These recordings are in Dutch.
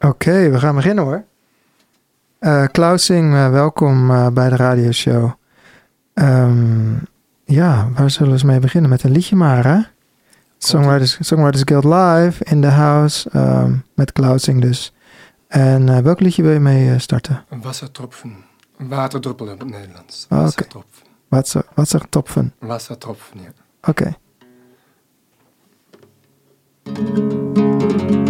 Oké, we gaan beginnen hoor. Uh, Klausing, uh, welkom uh, bij de radioshow. Um, ja, waar zullen we eens mee beginnen? Met een liedje maar, hè? Songwriters, Songwriters Guild Live in the house, um, met Klausing dus. En welk liedje wil je mee starten? Wassertropfen. Waterdruppel in het Nederlands. Wassertropfen. Wasser, wassertropfen. Wassertropfen, ja. Oké. Okay.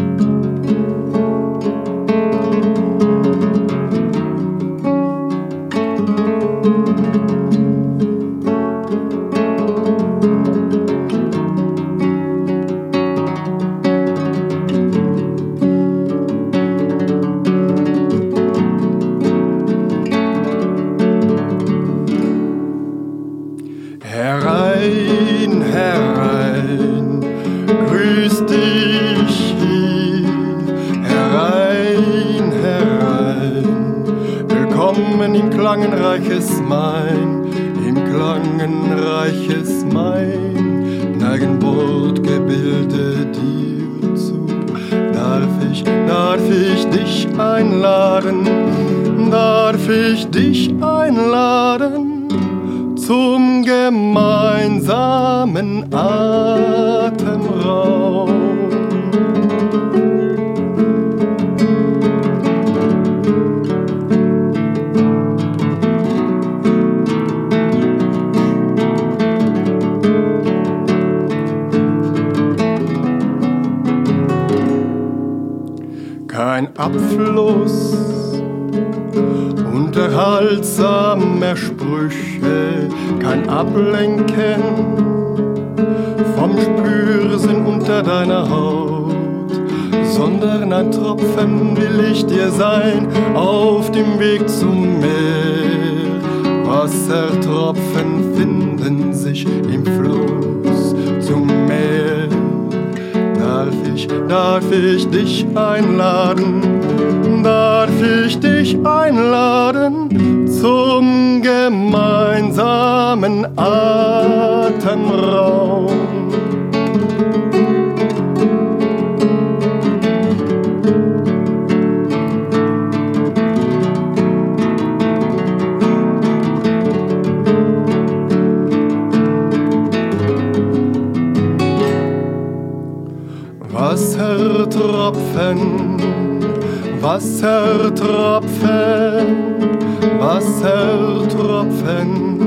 Abfluss. Unterhaltsamer Sprüche, kein Ablenken vom Spürsinn unter deiner Haut, sondern ein Tropfen will ich dir sein auf dem Weg zum Meer. Wassertropfen finden sich im Fluss zum Meer. Darf ich, darf ich dich einladen, ich dich einladen zum gemeinsamen Atemraum. Wassertropfen, Wassertropfen, Wassertropfen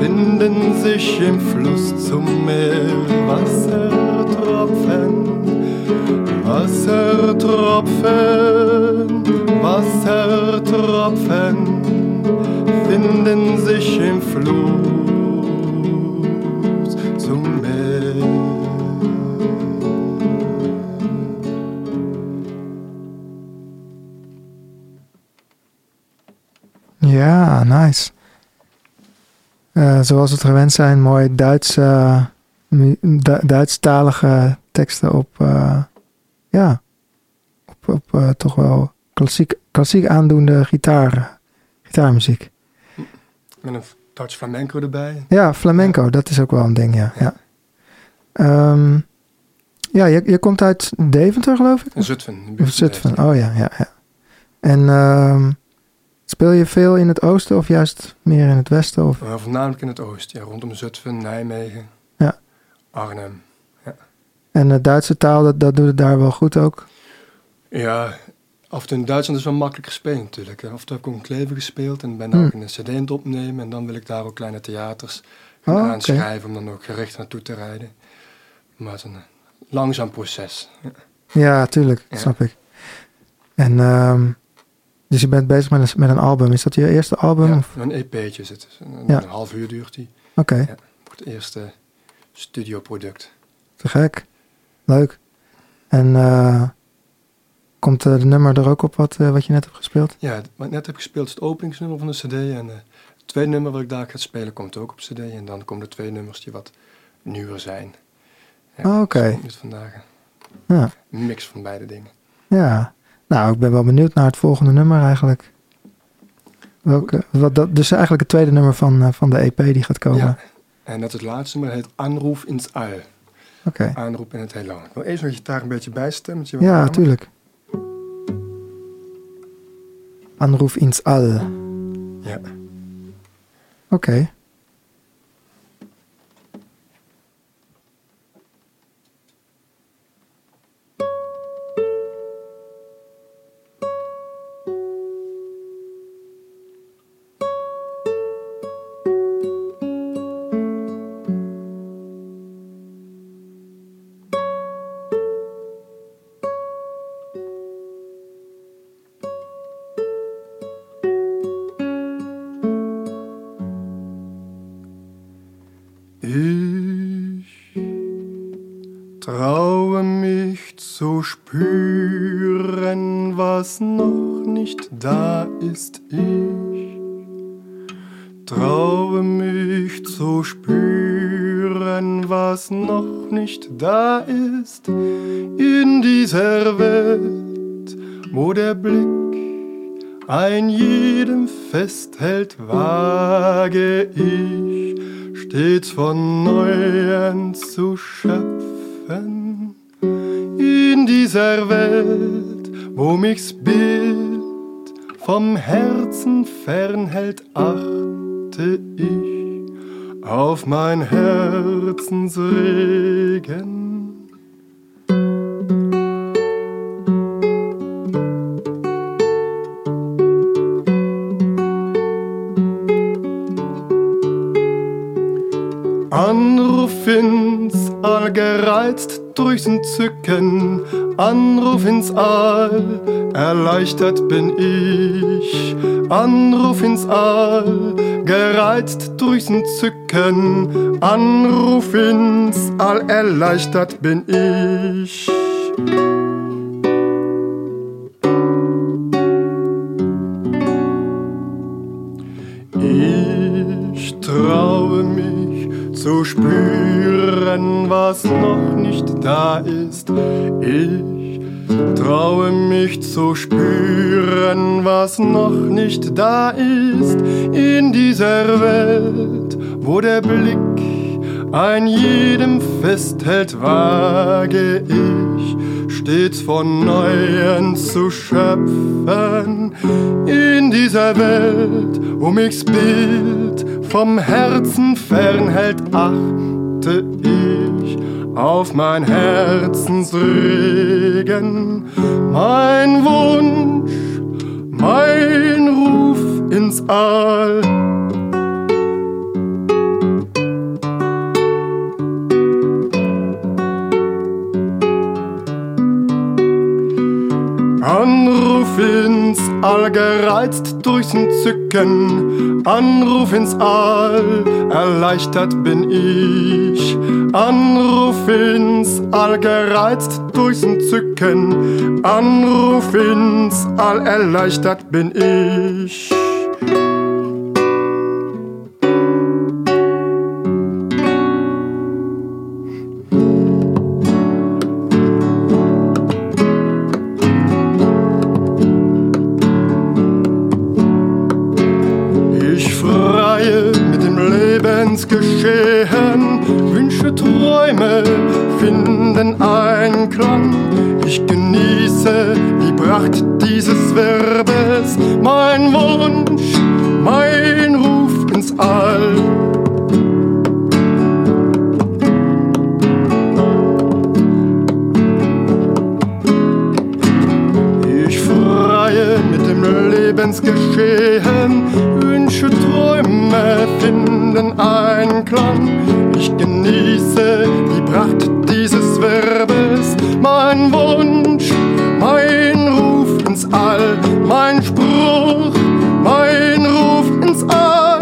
finden sich im Fluss zum Meer. Wassertropfen, Wassertropfen, Wassertropfen finden sich im Fluss zum Meer. Nice. Uh, zoals we het gewend zijn, mooi Duits, uh, du Duitsstalige teksten op, uh, ja, op, op toch wel klassiek, klassiek aandoende gitaar, gitaarmuziek. Met een touch flamenco erbij. Ja, flamenco, ja. dat is ook wel een ding, ja. Ja, ja. Um, ja je, je komt uit Deventer, geloof ik? Zutphen. Zutphen, oh ja, ja, ja. En... Um, Speel je veel in het oosten of juist meer in het westen? Of? Uh, voornamelijk in het oosten, ja, rondom Zutphen, Nijmegen, ja. Arnhem. Ja. En de Duitse taal, dat, dat doet het daar wel goed ook? Ja, af en toe in Duitsland is wel makkelijk gespeeld natuurlijk. Af en toe heb ik ook een kleven gespeeld en ben daar hmm. ook een cd in het opnemen. En dan wil ik daar ook kleine theaters gaan oh, aanschrijven okay. om dan ook gericht naartoe te rijden. Maar het is een langzaam proces. Ja, ja tuurlijk, ja. snap ik. En... Um, dus je bent bezig met een, met een album. Is dat je eerste album? Ja, een EP'tje zit. Een, ja. een half uur duurt die. Oké. Okay. Ja, het eerste studioproduct. Te gek. Leuk. En uh, komt uh, de nummer er ook op wat, uh, wat je net hebt gespeeld? Ja, wat ik net heb gespeeld is het openingsnummer van de cd. En het tweede nummer wat ik daar ga spelen komt ook op cd. En dan komen er twee nummers die wat nieuwer zijn. Ja, oh, Oké. Okay. Dus vandaag ja. een mix van beide dingen. Ja, nou, ik ben wel benieuwd naar het volgende nummer eigenlijk. Welke, wat, dat, dus eigenlijk het tweede nummer van, uh, van de EP die gaat komen. Ja, en dat is het laatste nummer, heet Anroef ins All. Oké. Okay. Aanroep in het heelal. Ik wil eerst nog je gitaar een beetje bijstemmen. Ja, tuurlijk. Anruf ins All. Ja. Oké. Ist ich. Traue mich zu spüren, was noch nicht da ist in dieser Welt, wo der Blick ein jedem festhält, wage ich stets von Neuem zu schöpfen in dieser Welt, wo mich's Bild vom Herzen fernhält, achte ich auf mein Herzensregen. Anruf ins All gereizt durchs Entzücken, Anruf ins All, erleichtert bin ich. Anruf ins All, gereizt durchs Entzücken, Anruf ins All, erleichtert bin ich. Ich da ist. Ich traue mich zu spüren, was noch nicht da ist in dieser Welt, wo der Blick ein jedem festhält, wage ich stets von Neuem zu schöpfen in dieser Welt, wo mich's Bild vom Herzen fernhält, achte ich auf mein Herzensregen, mein Wunsch, mein Ruf ins All. All gereizt durchs Entzücken, Anruf ins All, erleichtert bin ich. Anruf ins All gereizt durchs Entzücken, Anruf ins All, erleichtert bin ich. ins Geschehen. Wünsche, Träume finden Einklang. Ich genieße die Pracht dieses Werbes. Mein Wunsch, mein Ruf ins All. Ich freue mit dem Lebensgeschehen. Wünsche, Träume finden vollen Einklang. Ich genieße die Pracht dieses Wirbels, mein Wunsch, mein Ruf ins All, mein Spruch, mein Ruf ins All.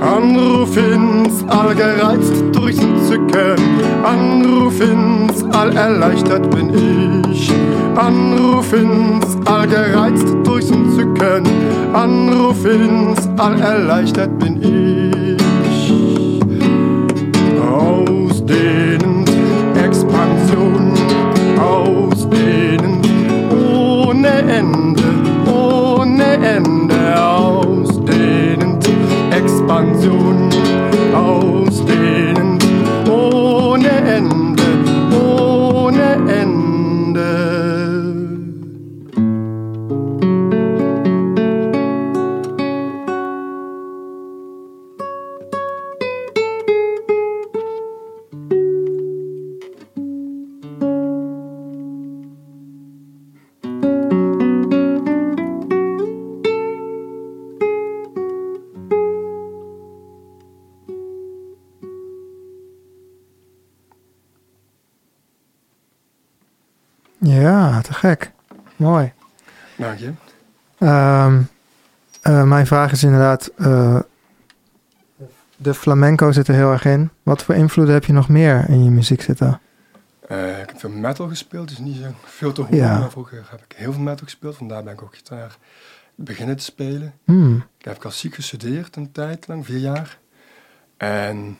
Anruf ins All gereizt durchs Zücken. Anruf ins All erleichtert bin ich. Anruf ins All, gereizt durchs Entzücken. Anruf ins All, erleichtert bin ich. Mijn vraag is inderdaad... Uh, de flamenco zit er heel erg in. Wat voor invloeden heb je nog meer in je muziek zitten? Uh, ik heb veel metal gespeeld, dus niet zo veel te horen. Ja. vroeger heb ik heel veel metal gespeeld, vandaar ben ik ook gitaar beginnen te spelen. Hmm. Ik heb klassiek gestudeerd een tijd lang, vier jaar. En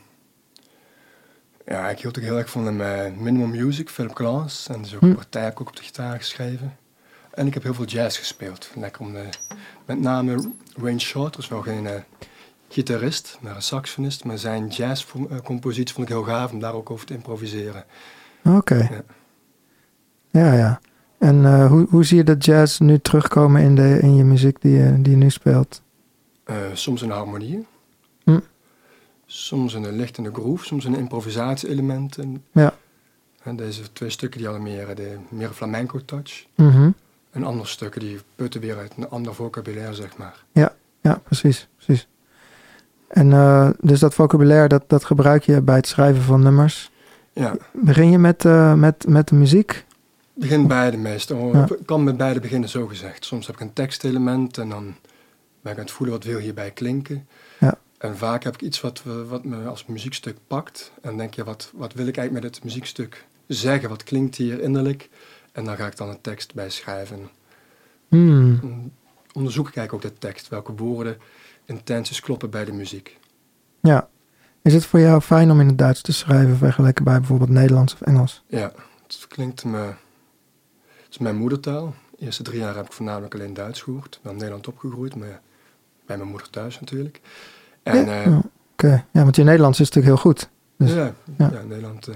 ja, ik hield ook heel erg van de uh, Minimal Music, Philip Glass. En dus ook hmm. partij ook op de gitaar geschreven. En ik heb heel veel jazz gespeeld. Lekker om de, met name Wayne Shorter is wel geen uh, gitarist, maar een saxofonist. Maar zijn jazzcompositie vond ik heel gaaf om daar ook over te improviseren. Oké. Ja. ja. ja, En uh, hoe, hoe zie je de jazz nu terugkomen in, de, in je muziek die je, die je nu speelt? Uh, soms een harmonie. Hm. Soms een lichtende groove, soms een improvisatie-element. Ja. En deze twee stukken die hadden meer, de, meer flamenco-touch. Mm En andere stukken die putten weer uit een ander vocabulaire, zeg maar. Ja, ja precies. precies. En uh, dus dat vocabulaire, dat, dat gebruik je bij het schrijven van nummers? Ja. Begin je met, uh, met, met de muziek? Begin beide meestal. Ik kan met beide beginnen, zo gezegd. Soms heb ik een tekstelement en dan ben ik aan het voelen wat wil hierbij klinken. Ja. En vaak heb ik iets wat, wat me als muziekstuk pakt. En denk je, wat, wat wil ik eigenlijk met het muziekstuk zeggen? Wat klinkt hier innerlijk? En dan ga ik dan een tekst bij schrijven. Hmm. Onderzoek ik eigenlijk ook de tekst. Welke woorden, intenties kloppen bij de muziek. Ja. Is het voor jou fijn om in het Duits te schrijven vergeleken bij bijvoorbeeld Nederlands of Engels? Ja, het klinkt me... Het is mijn moedertaal. De eerste drie jaar heb ik voornamelijk alleen Duits gehoord. Ik ben in Nederland opgegroeid, maar bij mijn moeder thuis natuurlijk. En, ja, uh, Oké, ja, want je Nederlands is natuurlijk heel goed. Dus, ja, ja. ja, Nederland uh,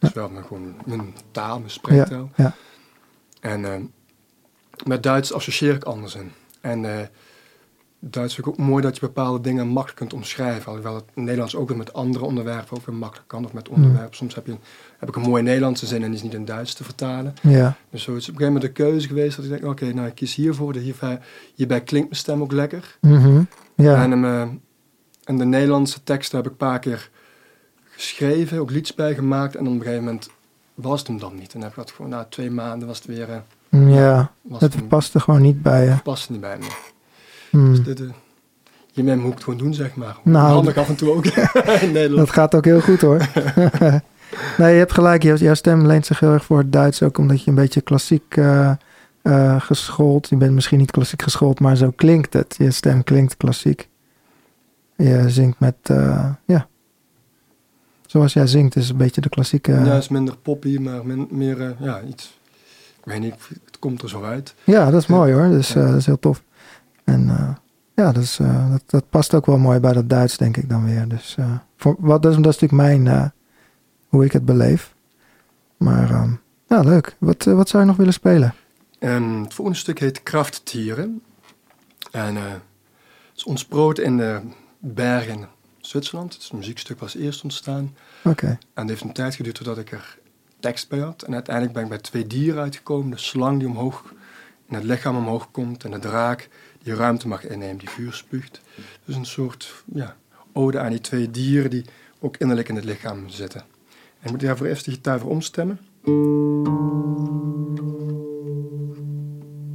is wel mijn, gewoon mijn taal, mijn spreektaal. Ja, En uh, met Duits associeer ik anders in. En Duits vind ik ook mooi dat je bepaalde dingen makkelijk kunt omschrijven. Alhoewel het Nederlands ook weer met andere onderwerpen ook weer makkelijk kan. Of met onderwerpen. Soms heb, je, heb ik een mooie Nederlandse zin en die is niet in Duits te vertalen. Ja. Dus zo is het op een gegeven moment de keuze geweest dat ik denk, oké, nou ik kies hiervoor. De hierbij, hierbij klinkt mijn stem ook lekker. Mm ja. En, um, en de Nederlandse teksten heb ik een paar keer geschreven, ook liedjes bij gemaakt. En op een gegeven moment was het hem dan niet. En dan heb ik dat gewoon na twee maanden was het weer... Uh, ja, het, het paste gewoon niet bij je. Het paste niet bij me. Hmm. Dus dit, uh, hiermee moet het gewoon doen, zeg maar. Nou, Handig af en toe ook in Nederland. Dat gaat ook heel goed hoor. nee, je hebt gelijk. Jouw stem leent zich heel erg voor het Duits. Ook omdat je een beetje klassiek uh, uh, geschoold... Je bent misschien niet klassiek geschoold, maar zo klinkt het. Je stem klinkt klassiek. Je zingt met... Uh, ja. Zoals jij zingt is een beetje de klassieke... Ja, is minder poppy, maar min, meer... ja, iets... Ik weet niet, het komt er zo uit. Ja, dat is mooi hoor. Dus ja. dat is heel tof. En uh, ja, dus, dat, dat past ook wel mooi bij dat Duits, denk ik dan weer. Dus voor, wat, dat, is, dat is natuurlijk mijn, hoe ik het beleef. Maar um, ja, leuk. Wat, wat zou je nog willen spelen? Um, het volgende stuk heet Krafttieren. En het is ontsproten in de bergen Zwitserland. Het muziekstuk was eerst ontstaan. Oké. Okay. En het heeft een tijd geduurd totdat ik er tekst bij had. En uiteindelijk ben ik bij twee dieren uitgekomen. De slang die omhoog in het lichaam omhoog komt en de draak die ruimte mag innemen, die vuur spuugt. Dus een soort ja, ode aan die twee dieren die ook innerlijk in het lichaam zitten. En ik moet daarvoor eerst de gitaar voor omstemmen.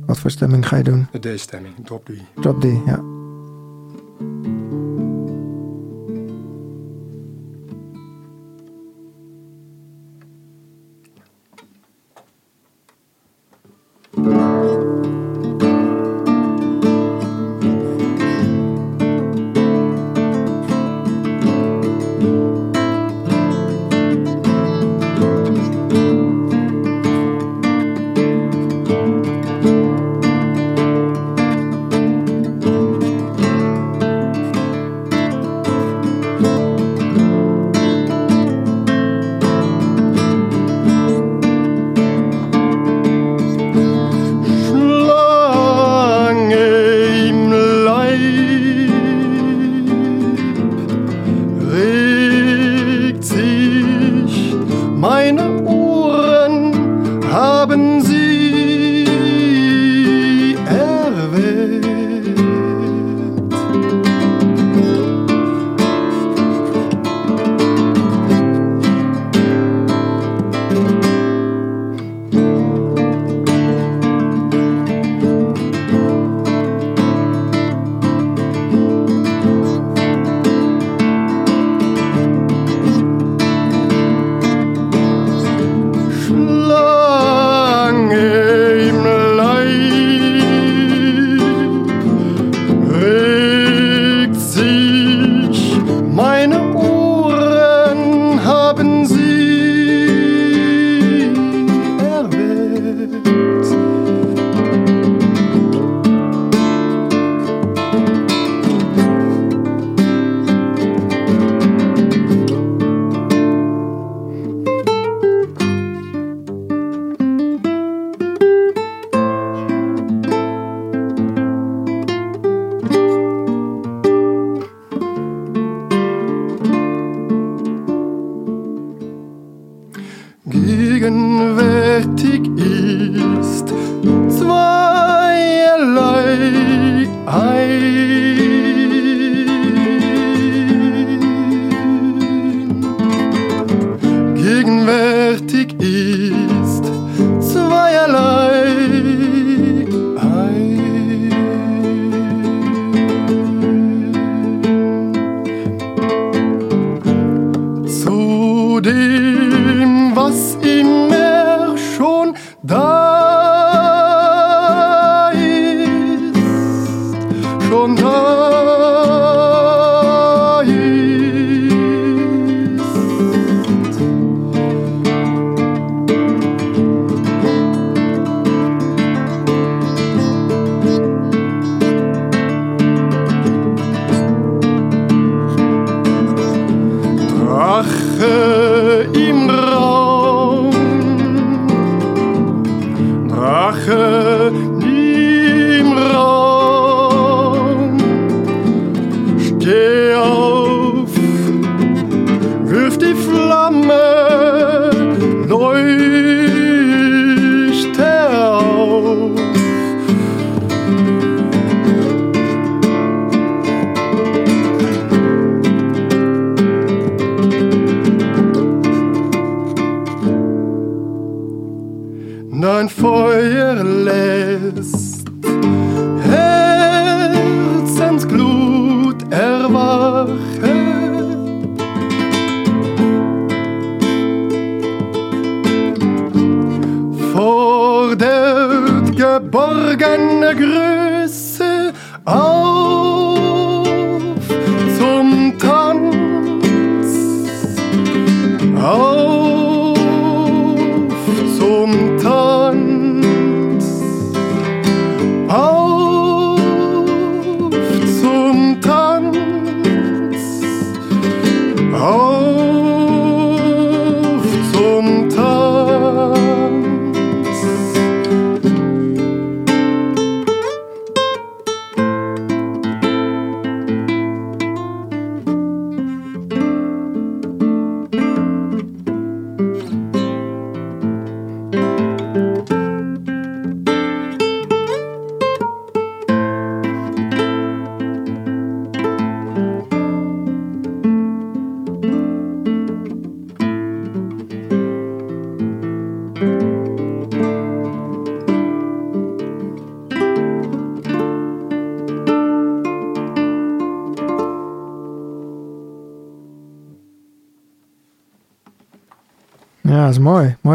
Wat voor stemming ga je doen? De D-stemming, drop D. Drop D, ja.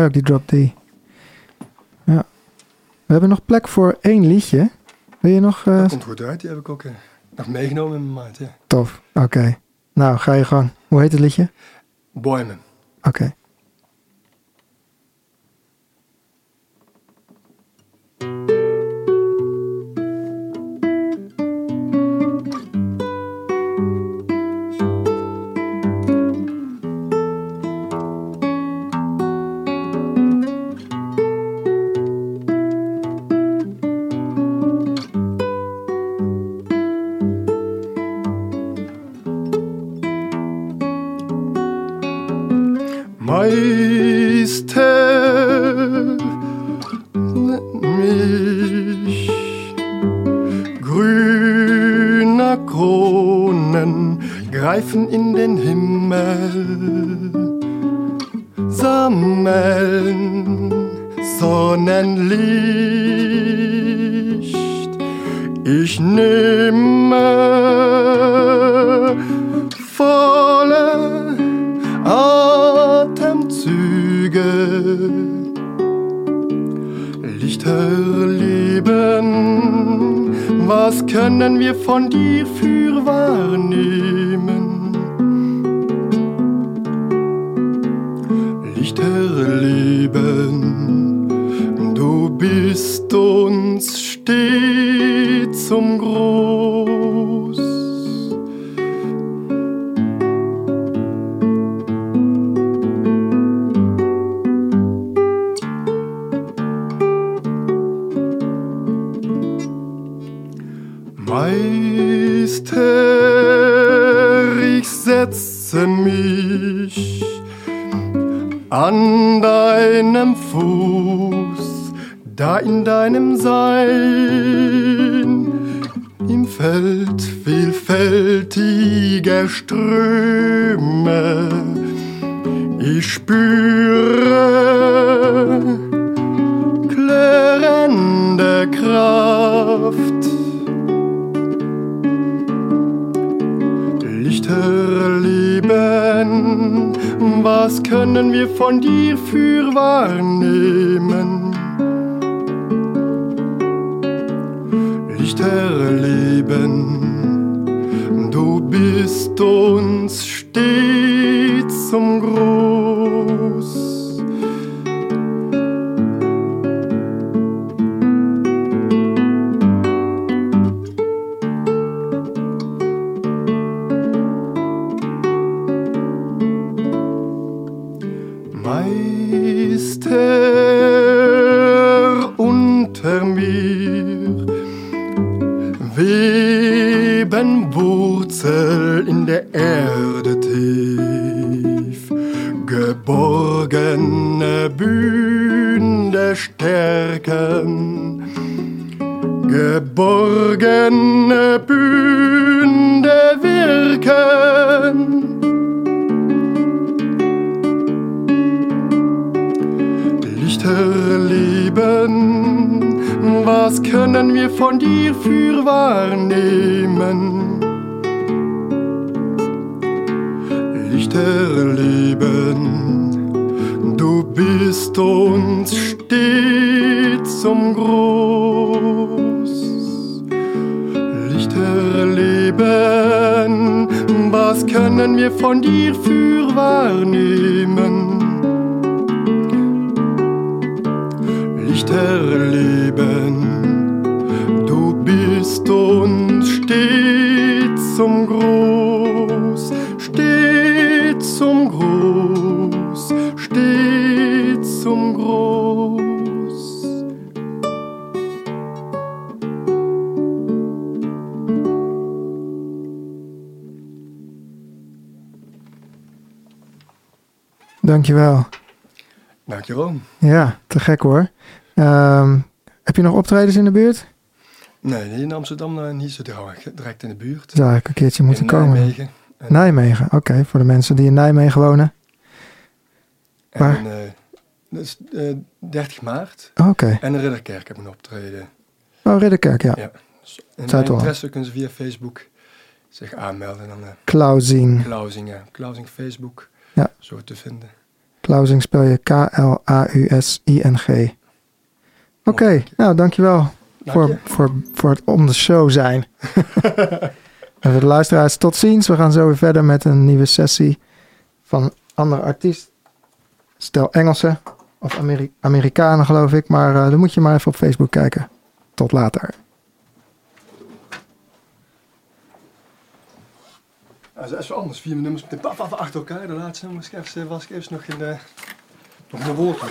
Ook die drop D. Ja. We hebben nog plek voor één liedje. Wil je nog... eh, Dat komt goed uit, die heb ik ook eh, nog meegenomen in mijn maat. Ja. Tof. Oké. Nou, ga je gang. Hoe heet het liedje? Boimen. Oké. Mich grüner Kronen greifen in den Himmel, sammeln zum Groß. Meister, ich setze mich an deinem Fuß, da in deinem Sein, Was können wir von dir für wahrnehmen? Lichter Leben, du bist uns stets zum Gruß. Erde tief, geborgene Bühne stärken, geborgene Bühne wirken. Lichter Leben, was können wir von dir für wahrnehmen? Lichter Leben, du bist uns stets zum Gruß. Lichter Leben, was können wir von dir für wahrnehmen? Leben, Dankjewel. Dankjewel. Ja, te gek hoor. Um, heb je nog optredens in de buurt? Nee, in Amsterdam en hier zit direct in de buurt. Zou ik een keertje moeten in komen. Nijmegen. En Nijmegen, oké. voor de mensen die in Nijmegen wonen. En Waar? uh, dat is uh, 30 maart. Oké. En in Ridderkerk hebben een optreden. Oh, Ridderkerk, ja. Ja. Dus in wel. interesse kunnen ze via Facebook zich aanmelden. En dan uh, Klausing. Klausing, ja. Klausing Facebook. Ja. Zo te vinden. Klausing spel je K-L-A-U-S-I-N-G. Oké, nou dankjewel Dank voor, je. voor, voor het om de show zijn. en voor de luisteraars, tot ziens. We gaan zo weer verder met een nieuwe sessie van andere artiest. Stel Engelsen of Ameri- Amerikanen geloof ik. Maar eh, dan moet je maar even op Facebook kijken. Tot later. Dat is wel anders. Vier nummers meteen paf, paf, achter elkaar. De laatste was ik nog in de, nog in de wolken.